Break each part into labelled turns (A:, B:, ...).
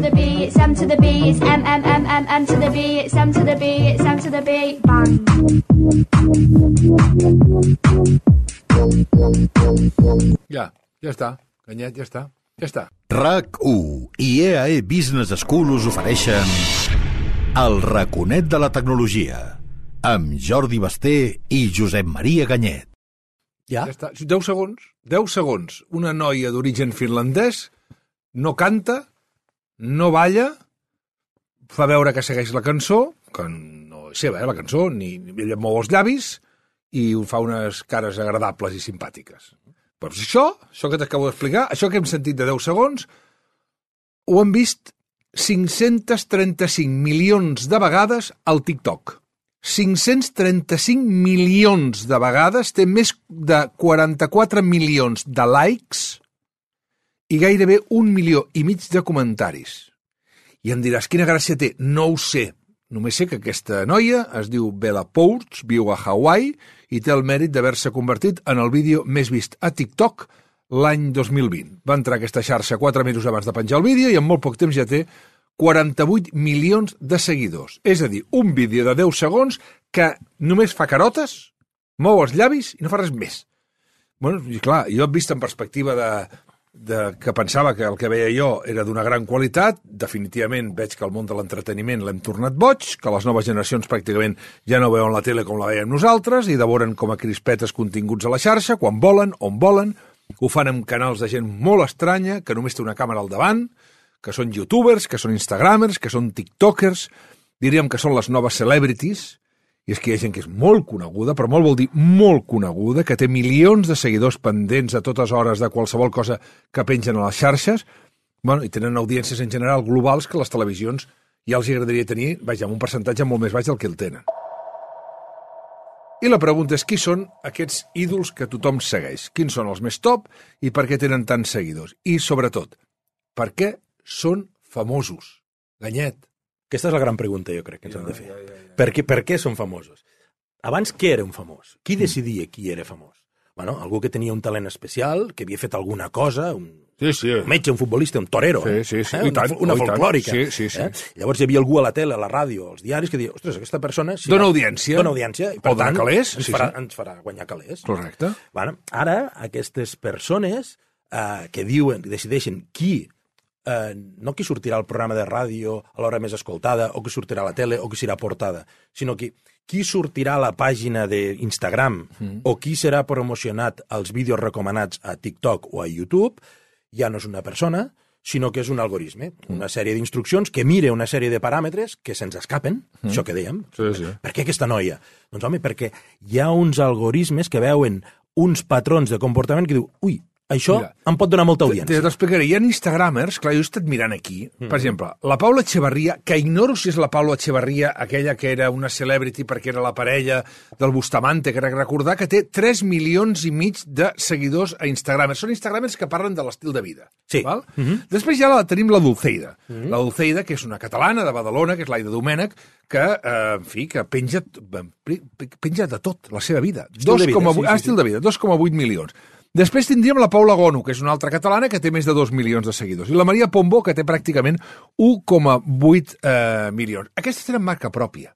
A: to the B, it's M to the B, it's M M M M M to the B, it's M to the B, it's M to the B. Bang.
B: Ja, ja està. Canyet, ja està. Ja està.
C: RAC1 i EAE Business School us ofereixen El raconet de la tecnologia amb Jordi Basté i Josep Maria Ganyet.
D: Ja?
B: Ja està. 10 segons. 10 segons. Una noia d'origen finlandès no canta, no balla, fa veure que segueix la cançó, que no és seva, eh, la cançó, ni, ella mou els llavis i fa unes cares agradables i simpàtiques. Però això, això que t'acabo d'explicar, això que hem sentit de 10 segons, ho han vist 535 milions de vegades al TikTok. 535 milions de vegades, té més de 44 milions de likes i gairebé un milió i mig de comentaris. I em diràs, quina gràcia té? No ho sé. Només sé que aquesta noia es diu Bella Pouch, viu a Hawaii i té el mèrit d'haver-se convertit en el vídeo més vist a TikTok l'any 2020. Va entrar aquesta xarxa quatre mesos abans de penjar el vídeo i en molt poc temps ja té 48 milions de seguidors. És a dir, un vídeo de 10 segons que només fa carotes, mou els llavis i no fa res més. Bueno, i clar, jo he vist en perspectiva de, de que pensava que el que veia jo era d'una gran qualitat, definitivament veig que el món de l'entreteniment l'hem tornat boig, que les noves generacions pràcticament ja no veuen la tele com la veiem nosaltres i devoren com a crispetes continguts a la xarxa, quan volen, on volen, ho fan amb canals de gent molt estranya, que només té una càmera al davant, que són youtubers, que són instagramers, que són tiktokers, diríem que són les noves celebrities, i és que hi ha gent que és molt coneguda, però molt vol dir molt coneguda, que té milions de seguidors pendents a totes hores de qualsevol cosa que pengen a les xarxes, bueno, i tenen audiències en general globals que les televisions ja els agradaria tenir, vaja, amb un percentatge molt més baix del que el tenen. I la pregunta és qui són aquests ídols que tothom segueix? Quins són els més top i per què tenen tants seguidors? I, sobretot, per què són famosos? Ganyet.
D: Aquesta és la gran pregunta, jo crec, que ens hem de fer. Per, què, per què són famosos? Abans, què era un famós? Qui decidia qui era famós? Bueno, algú que tenia un talent especial, que havia fet alguna cosa, un,
B: Sí, sí.
D: un metge, un futbolista, un torero,
B: Sí, sí, sí,
D: eh? una,
B: tant,
D: una folclòrica.
B: Sí, sí, sí.
D: Eh? Llavors hi havia algú a la tele, a la ràdio, als diaris, que deia, ostres, aquesta persona... Si
B: Dona
D: va-
B: audiència.
D: Dona audiència. I, per
B: O
D: tant,
B: calés,
D: Ens,
B: sí,
D: farà,
B: sí.
D: ens farà guanyar calés.
B: Correcte.
D: Bueno, ara, aquestes persones eh, que diuen, decideixen qui eh, no qui sortirà al programa de ràdio a l'hora més escoltada, o qui sortirà a la tele, o qui serà portada, sinó que qui sortirà a la pàgina d'Instagram mm. o qui serà promocionat als vídeos recomanats a TikTok o a YouTube, ja no és una persona, sinó que és un algoritme, una sèrie d'instruccions que mire una sèrie de paràmetres que se'ns escapen, mm. això que dèiem.
B: Sí, sí.
D: Per què aquesta noia? Doncs, home, perquè hi ha uns algoritmes que veuen uns patrons de comportament que diu, ui, això
B: Mira,
D: em pot donar molta
B: Te
D: audiència.
B: t'explicaré. Hi ha instagramers, clar, jo he estat mirant aquí, per exemple, la Paula Echeverria, que ignoro si és la Paula Echeverria, aquella que era una celebrity perquè era la parella del Bustamante, que recordar que té 3 milions i mig de seguidors a Instagram. Són instagramers que parlen de l'estil de vida.
D: Sí.
B: Val? Després ja la tenim la Dulceida. La Dulceida, que és una catalana de Badalona, que és l'Aida Domènech, que, eh, en fi, que penja, penja de tot, la seva vida.
D: Estil de vida,
B: 2,8
D: sí, sí,
B: ah,
D: sí.
B: estil de vida, 2,8 milions. Després tindríem la Paula Gonu, que és una altra catalana que té més de 2 milions de seguidors. I la Maria Pombo, que té pràcticament 1,8 eh, milions. Aquestes tenen marca pròpia.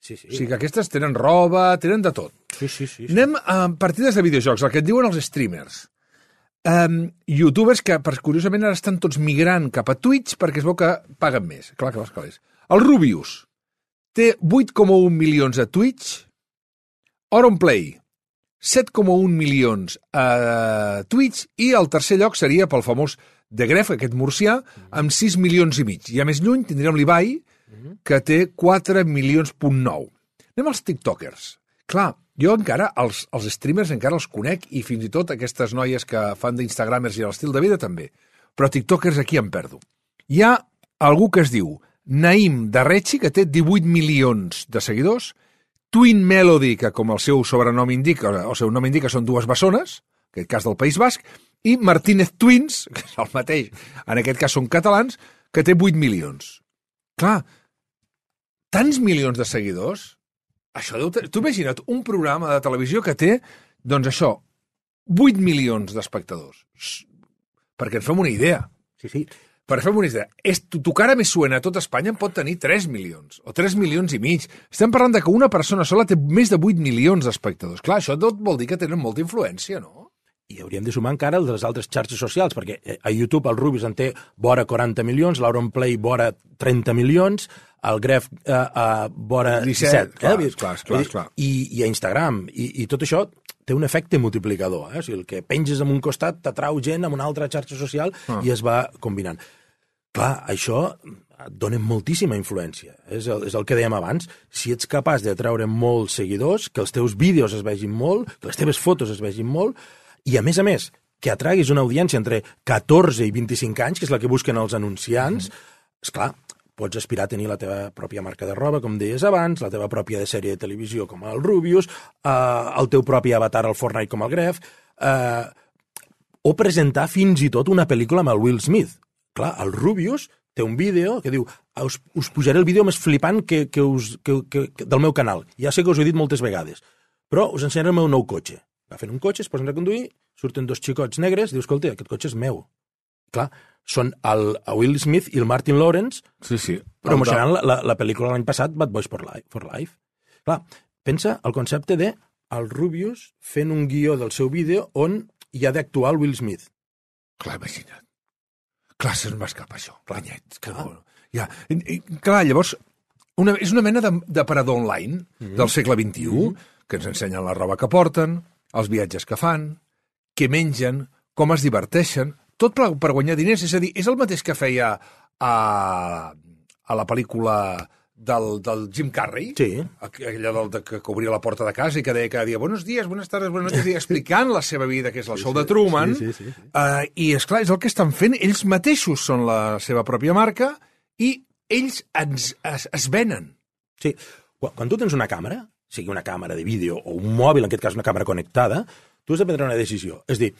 D: Sí, sí.
B: O sigui que aquestes tenen roba, tenen de tot.
D: sí, sí, sí, sí.
B: Anem a partides de videojocs, el que et diuen els streamers. Um, youtubers que, per curiosament, ara estan tots migrant cap a Twitch perquè es veu que paguen més. Clar que les calés. El Rubius té 8,1 milions a Twitch. Auronplay, 7,1 milions a Twitch i el tercer lloc seria pel famós de Gref, aquest murcià, amb 6 milions i mig. I a més lluny tindríem l'Ibai, que té 4 milions punt 9. Anem als tiktokers. Clar, jo encara, els, els streamers encara els conec i fins i tot aquestes noies que fan d'instagramers i l'estil de vida també. Però tiktokers aquí em perdo. Hi ha algú que es diu Naim Darrechi, que té 18 milions de seguidors, Twin Melody, que com el seu sobrenom indica, o el seu nom indica, són dues bessones, en aquest cas del País Basc, i Martínez Twins, que és el mateix, en aquest cas són catalans, que té 8 milions. Clar, tants milions de seguidors, això deu. Tu imagina't un programa de televisió que té, doncs això, 8 milions d'espectadors. Perquè ens fem una idea.
D: sí, sí.
B: Per fer una idea, és, tu, tu cara més suena a tot Espanya pot tenir 3 milions, o 3 milions i mig. Estem parlant de que una persona sola té més de 8 milions d'espectadors. Clar, això tot vol dir que tenen molta influència, no?
D: I hauríem de sumar encara el de les altres xarxes socials, perquè eh, a YouTube el Rubius en té vora 40 milions, l'Auronplay vora 30 milions, el Gref eh, eh, vora
B: 17,
D: 17.
B: clar,
D: eh?
B: clar, clar, clar.
D: I, I a Instagram. I, I tot això té un efecte multiplicador. Eh? O sigui, el que penges en un costat t'atrau gent amb una altra xarxa social
B: Ah.
D: i es va combinant. Clar, això et dona moltíssima influència. És el, és el que dèiem abans. Si ets capaç de treure molts seguidors, que els teus vídeos es vegin molt, que les teves fotos es vegin molt, i a més a més, que atraguis una audiència entre 14 i 25 anys, que és la que busquen els anunciants, és clar, pots aspirar a tenir la teva pròpia marca de roba, com deies abans, la teva pròpia de sèrie de televisió, com el Rubius, eh, el teu propi avatar al Fortnite, com el Gref, eh, o presentar fins i tot una pel·lícula amb el Will Smith. Clar, el Rubius té un vídeo que diu us, us pujaré el vídeo més flipant que, que us, que, que, que, del meu canal. Ja sé que us ho he dit moltes vegades, però us ensenyaré el meu nou cotxe. Agafen un cotxe, es posen a conduir, surten dos xicots negres, diu, escolta, aquest cotxe és meu. Clar, són el, el Will Smith i el Martin Lawrence
B: Sí, sí.
D: promocionant la, la, la pel·lícula l'any passat, Bad Boys for Life. For Life. Clar, pensa el concepte de el Rubius fent un guió del seu vídeo on hi ha d'actuar el Will Smith.
B: Clar, imagina't. Clar, se'n m'escapa això. Planyet. Que no. Ja. I, i, clar, llavors, una, és una mena de- d'aparador online mm. del segle XXI mm. que ens ensenyen la roba que porten, els viatges que fan, què mengen, com es diverteixen, tot per, per guanyar diners. És a dir, és el mateix que feia a, a la pel·lícula del, del Jim Carrey,
D: Sí.
B: aquella del, de, que obria la porta de casa i que deia cada dia buenos días, buenas tardes, buenas noches, i explicant la seva vida, que és el show de Truman.
D: sí, sí, sí.
B: Uh, I, és clar és el que estan fent. Ells mateixos són la seva pròpia marca i ells ens, es, es venen.
D: Sí. Quan, quan tu tens una càmera, sigui una càmera de vídeo o un mòbil, en aquest cas una càmera connectada, tu has de prendre una decisió. És dir,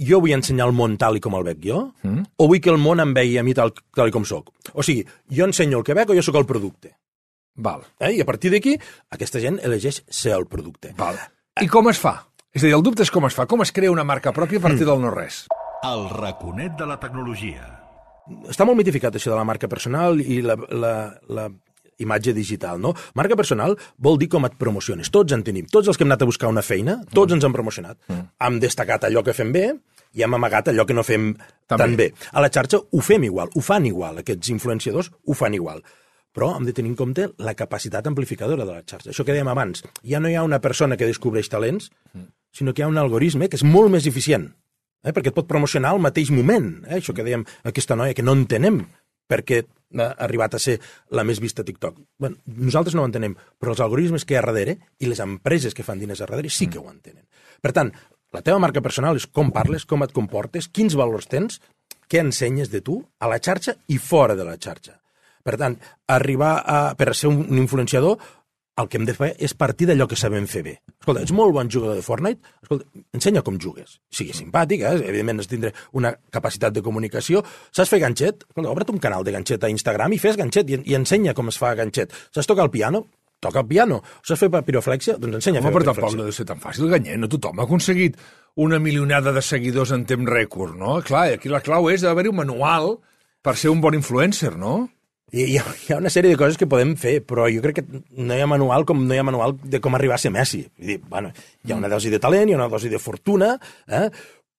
D: jo vull ensenyar el món tal i com el veig jo, mm. o vull que el món em vegi a mi tal, tal i com sóc. O sigui, jo ensenyo el que veig o jo sóc el producte.
B: Val.
D: Eh? I a partir d'aquí, aquesta gent elegeix ser el producte.
B: Val. I com es fa? És a dir, el dubte és com es fa. Com es crea una marca pròpia a partir del no-res?
C: El raconet de la tecnologia.
D: Està molt mitificat això de la marca personal i la, la, la imatge digital, no? Marca personal vol dir com et promociones. Tots en tenim. Tots els que hem anat a buscar una feina, tots ens han promocionat. Hem destacat allò que fem bé i hem amagat allò que no fem
B: També.
D: tan bé. A la xarxa ho fem igual, ho fan igual. Aquests influenciadors ho fan igual. Però hem de tenir en compte la capacitat amplificadora de la xarxa. Això que dèiem abans, ja no hi ha una persona que descobreix talents, sinó que hi ha un algoritme que és molt més eficient, eh? perquè et pot promocionar al mateix moment. Eh? Això que dèiem, aquesta noia que no entenem perquè ha arribat a ser la més vista a TikTok. Bueno, nosaltres no ho entenem, però els algoritmes que hi ha darrere i les empreses que fan diners a darrere sí que ho entenen. Per tant, la teva marca personal és com parles, com et comportes, quins valors tens, què ensenyes de tu a la xarxa i fora de la xarxa. Per tant, arribar a, per ser un, influenciador, el que hem de fer és partir d'allò que sabem fer bé. Escolta, ets molt bon jugador de Fortnite? Escolta, ensenya com jugues. Sigui simpàtic, eh? evidentment has tindre una capacitat de comunicació. Saps fer ganxet? Escolta, obre't un canal de ganxet a Instagram i fes ganxet i, i ensenya com es fa ganxet. Saps tocar el piano? Toca el piano. Saps fer piroflexia? Doncs ensenya
B: Home,
D: a fer
B: però tampoc no deu ser tan fàcil, Ganyet. No tothom ha aconseguit una milionada de seguidors en temps rècord, no? Clar, aquí la clau és d'haver-hi un manual per ser un bon influencer, no?
D: Hi, hi, ha, hi ha una sèrie de coses que podem fer, però jo crec que no hi ha manual com no hi ha manual de com arribar a ser Messi. Vull dir, bueno, hi ha una dosi de talent, hi ha una dosi de fortuna, eh?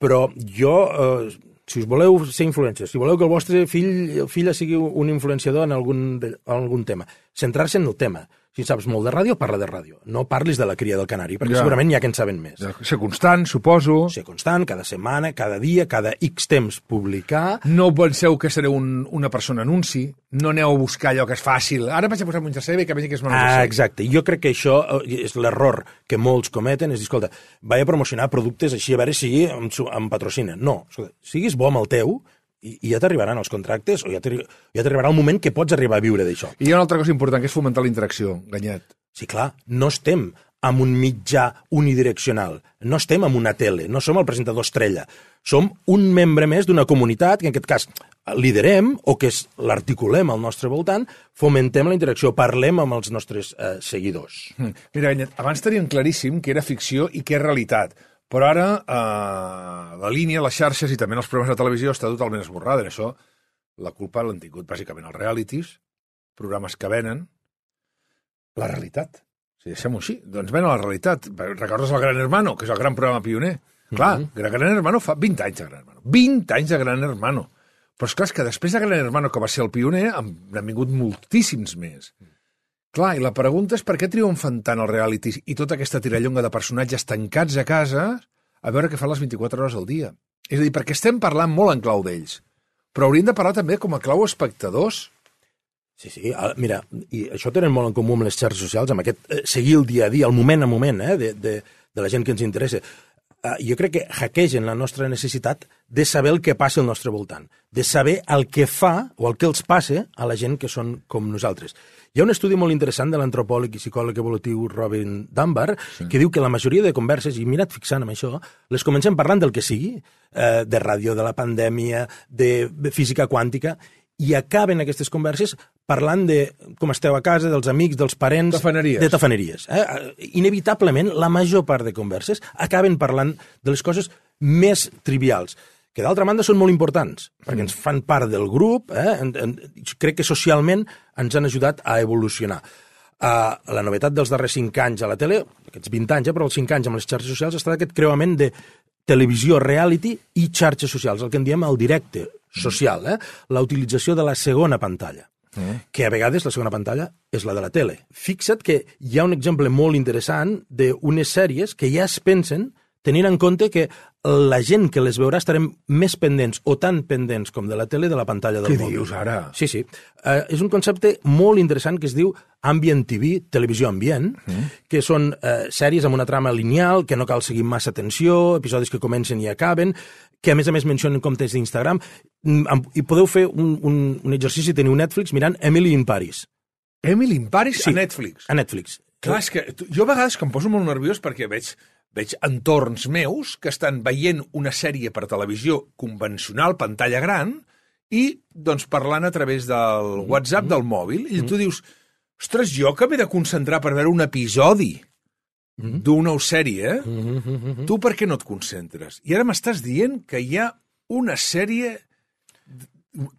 D: però jo, eh, si us voleu ser influencers, si voleu que el vostre fill o filla sigui un influenciador en algun, en algun tema, centrar-se en el tema. Si saps molt de ràdio, parla de ràdio. No parlis de la cria del canari, perquè
B: Ja.
D: ja. segurament hi ha que en saben més.
B: De ser constant, suposo.
D: Ser constant, cada setmana, cada dia, cada X temps publicar,
B: No penseu que sereu un, una persona anunci, no aneu a buscar allò que és fàcil. Ara vaig a posar un jersei que vegi que és molt
D: Ah, exacte. Jo crec que això eh, és l'error que molts cometen, és dir, escolta, vaig a promocionar productes així a veure si em, em patrocinen. No, escolta, siguis bo amb el teu i, i ja t'arribaran els contractes o ja t'arri- ja t'arribarà el moment que pots arribar a viure d'això.
B: I hi ha una altra cosa important, que és fomentar la interacció, Ganyet.
D: Sí, clar, no estem amb un mitjà unidireccional, no estem amb una tele, no som el presentador estrella, som un membre més d'una comunitat que en aquest cas liderem o que es- l'articulem al nostre voltant, fomentem la interacció, parlem amb els nostres eh, seguidors.
B: Mira, Ganyet, abans tenien claríssim que era ficció i que és realitat, però ara eh, la línia, les xarxes i també els programes de televisió està totalment esborrada. En això la culpa l'han tingut bàsicament els realities, programes que venen, la realitat. Si deixem-ho així, doncs ven a la realitat. Recordes el Gran Hermano, que és el gran programa pioner? Clar,
D: Mhm.
B: Gran Hermano fa 20 anys de Gran Hermano. 20 anys de Gran Hermano. Però és clar, és que després de Gran Hermano, que va ser el pioner, han, han vingut moltíssims més. Clar, i la pregunta és per què triomfen tant els realities i tota aquesta tirallonga de personatges tancats a casa a veure què fan les 24 hores al dia. És a dir, perquè estem parlant molt en clau d'ells, però hauríem de parlar també com a clau espectadors.
D: Sí, sí, mira, i això tenen molt en comú amb les xarxes socials, amb aquest eh, seguir el dia a dia, el moment a moment, eh, de, de, de la gent que ens interessa. Uh, jo crec que hackegen la nostra necessitat de saber el que passa al nostre voltant, de saber el que fa o el que els passa a la gent que són com nosaltres. Hi ha un estudi molt interessant de l'antropòleg i psicòleg evolutiu Robin Dunbar sí. que diu que la majoria de converses, i mirat fixant amb això, les comencem parlant del que sigui, eh, de ràdio, de la pandèmia, de, de física quàntica, i acaben aquestes converses parlant de com esteu a casa, dels amics, dels parents...
B: Tafaneries.
D: De tafaneries. Eh? Inevitablement, la major part de converses acaben parlant de les coses més trivials que d'altra banda són molt importants, perquè ens fan part del grup, eh? en, en, crec que socialment ens han ajudat a evolucionar. Uh, la novetat dels darrers 5 anys a la tele, aquests 20 anys, eh, però els 5 anys amb les xarxes socials, ha estat aquest creuament de televisió, reality i xarxes socials, el que en diem el directe social, eh? la utilització de la segona pantalla que a vegades la segona pantalla és la de la tele. Fixa't que hi ha un exemple molt interessant d'unes sèries que ja es pensen tenint en compte que la gent que les veurà estarem més pendents o tan pendents com de la tele de la pantalla del
B: Què
D: mòbil.
B: dius ara?
D: Sí, sí. Uh, és un concepte molt interessant que es diu Ambient TV, televisió ambient, mm. que són uh, sèries amb una trama lineal, que no cal seguir massa atenció, episodis que comencen i acaben, que a més a més mencionen comptes d'Instagram, Mm, i podeu fer un, un, un exercici, teniu Netflix, mirant Emily in Paris,
B: Emily in Paris
D: Sí.
B: a Netflix.
D: a Netflix.
B: Clar, és que jo a vegades que em poso molt nerviós perquè veig, veig entorns meus que estan veient una sèrie per televisió convencional, pantalla gran, i doncs parlant a través del WhatsApp del mòbil, i tu dius, ostres, jo que m'he de concentrar per veure un episodi d'una sèrie, eh? tu per què no et concentres? I ara m'estàs dient que hi ha una sèrie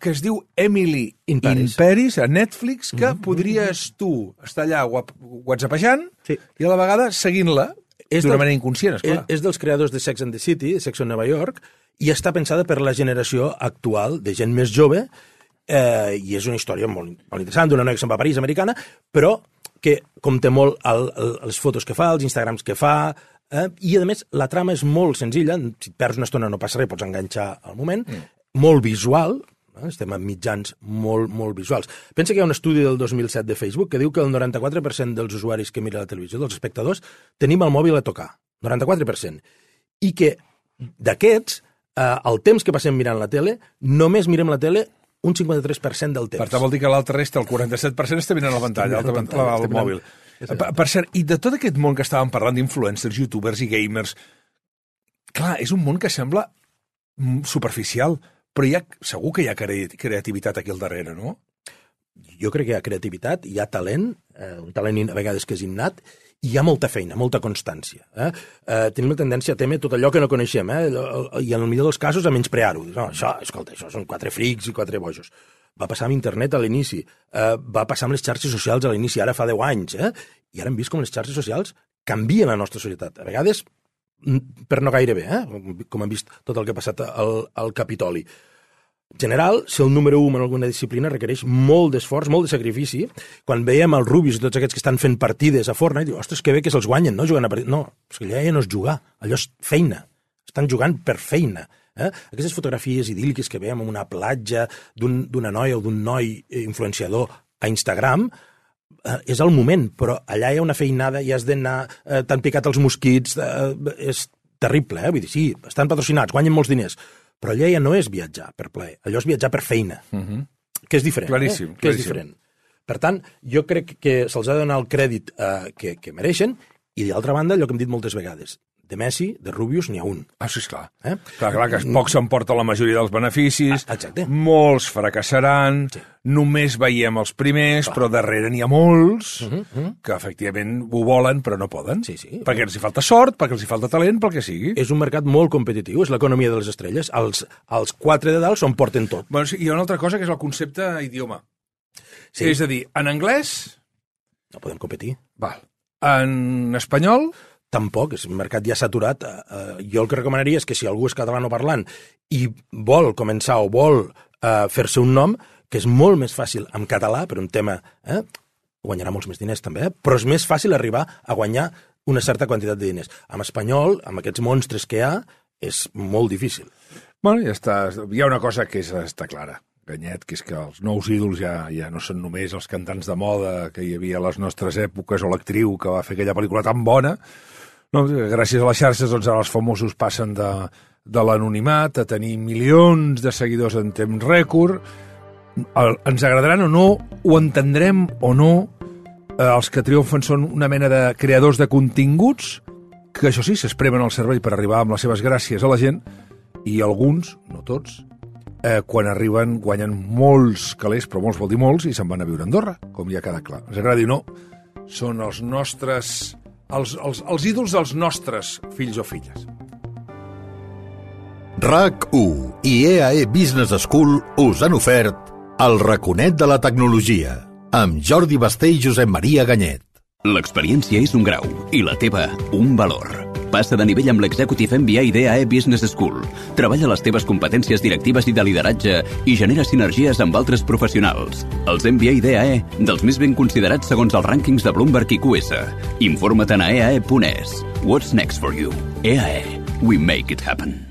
B: que es diu Emily
D: In Paris.
B: in Paris a Netflix, que podries tu estar allà wha- whatsappejant
D: Sí.
B: i a la vegada seguint-la
D: És
B: d'una manera inconscient,
D: És,
B: esclar.
D: és dels creadors de Sex and the City, Sex on Nova York, i està pensada per la generació actual de gent més jove, eh, i és una història molt, molt interessant, d'una noia que se'n va a París, americana, però que compta molt el, el, les fotos que fa, els Instagrams que fa, eh, i a més la trama és molt senzilla, si perds una estona no passa res, pots enganxar al moment, mm. molt visual, eh, estem en mitjans molt, molt visuals. Pensa que hi ha un estudi del 2007 de Facebook que diu que el 94% dels usuaris que miren la televisió, dels espectadors, tenim el mòbil a tocar. 94%. I que d'aquests, eh, el temps que passem mirant la tele, només mirem la tele un 53% del temps.
B: Per tant, vol dir que l'altre resta, el 47%, està mirant la pantalla,
D: mirant la
B: el,
D: pantalla,
B: el,
D: està mirant-
B: mòbil. Per, per cert, i de tot aquest món que estàvem parlant d'influencers, youtubers i gamers, clar, és un món que sembla mm, superficial, però hi ha, segur que hi ha cre- creativitat aquí al darrere, no?
D: jo crec que hi ha creativitat, hi ha talent, eh, un talent a vegades que és innat, i hi ha molta feina, molta constància. Eh? Eh, tenim la tendència a temer tot allò que no coneixem, eh? I en el millor dels casos a menysprear-ho. No, això, escolta, això són quatre frics i quatre bojos. Va passar amb internet a l'inici, eh, va passar amb les xarxes socials a l'inici, ara fa 10 anys, eh? i ara hem vist com les xarxes socials canvien la nostra societat. A vegades, per no gaire bé, eh? Com- hem vist tot el que ha passat al, al Capitoli general, ser el número 1 en alguna disciplina requereix molt d'esforç, molt de sacrifici. Quan veiem els Rubius i tots aquests que estan fent partides a Fortnite, diu, ostres, que bé que se'ls guanyen, no? Jugant a partit. No, és que allà ja no és jugar, allò és feina. Estan jugant per feina. Eh? Aquestes fotografies idíl·liques que veiem en una platja d'un- d'una noia o d'un noi eh, influenciador a Instagram, és el moment, però allà hi ha una feinada i has d'anar, eh, t'han picat els mosquits, eh, és terrible, eh? Vull dir, sí, estan patrocinats, guanyen molts diners, però allà ja no és viatjar per plaer, allò és viatjar per feina, uh -huh. que és diferent.
B: Claríssim,
D: eh? Que és
B: claríssim.
D: diferent. Per tant, jo crec que se'ls ha de donar el crèdit eh, que, que mereixen i, d'altra banda, allò que hem dit moltes vegades, de Messi, de Rubius, n'hi ha un.
B: Ah, sí, esclar.
D: Eh?
B: Clar, clar, que poc s'emporta la majoria dels beneficis,
D: Ah, exacte.
B: molts fracassaran,
D: Sí.
B: només veiem els primers, però darrere n'hi ha molts
D: Mhm,
B: que efectivament ho volen però no poden.
D: Sí, sí.
B: Perquè els hi falta sort, perquè els hi falta talent, pel que sigui.
D: És un mercat molt competitiu, és l'economia de les estrelles. Els, els quatre de dalt porten tot.
B: Bueno, sí, hi ha una altra cosa que és el concepte idioma.
D: Sí.
B: És a dir, en anglès,
D: No podem competir.
B: val. En espanyol,
D: Tampoc, és un mercat ja saturat. Eh, eh, jo el que recomanaria és que si algú és catalanoparlant i vol començar o vol eh, fer-se un nom, que és molt més fàcil en català, per un tema... Eh, guanyarà molts més diners també, eh? però és més fàcil arribar a guanyar una certa quantitat de diners. En espanyol, amb aquests monstres que hi ha, és molt difícil.
B: bueno, ja està. Hi ha una cosa que és, està clara, Ganyet, que és que els nous ídols ja, ja no són només els cantants de moda que hi havia a les nostres èpoques o l'actriu que va fer aquella pel·lícula tan bona. No, gràcies a les xarxes, doncs ara els famosos passen de, de l'anonimat a tenir milions de seguidors en temps rècord. El, ens agradaran o no, ho entendrem o no, eh, els que triomfen són una mena de creadors de continguts que, això sí, s'espremen al cervell per arribar amb les seves gràcies a la gent i alguns, no tots, eh, quan arriben guanyen molts calés, però molts vol dir molts, i se'n van a viure a Andorra, com ja queda clar. Ens agradi o no, són els nostres... Els, els, els ídols dels nostres fills o filles.
C: RAC1 i EAE Business School us han ofert el raconet de la tecnologia amb Jordi Basté i Josep Maria Ganyet.
E: L'experiència és un grau i la teva un valor. Passa de nivell amb l'Executive MBA d'EAE Business School. Treballa les teves competències directives i de lideratge i genera sinergies amb altres professionals. Els MBA d'EAE, dels més ben considerats segons els rànquings de Bloomberg i QS. Informa't a eae.es. What's next for you? EAE. We make it happen.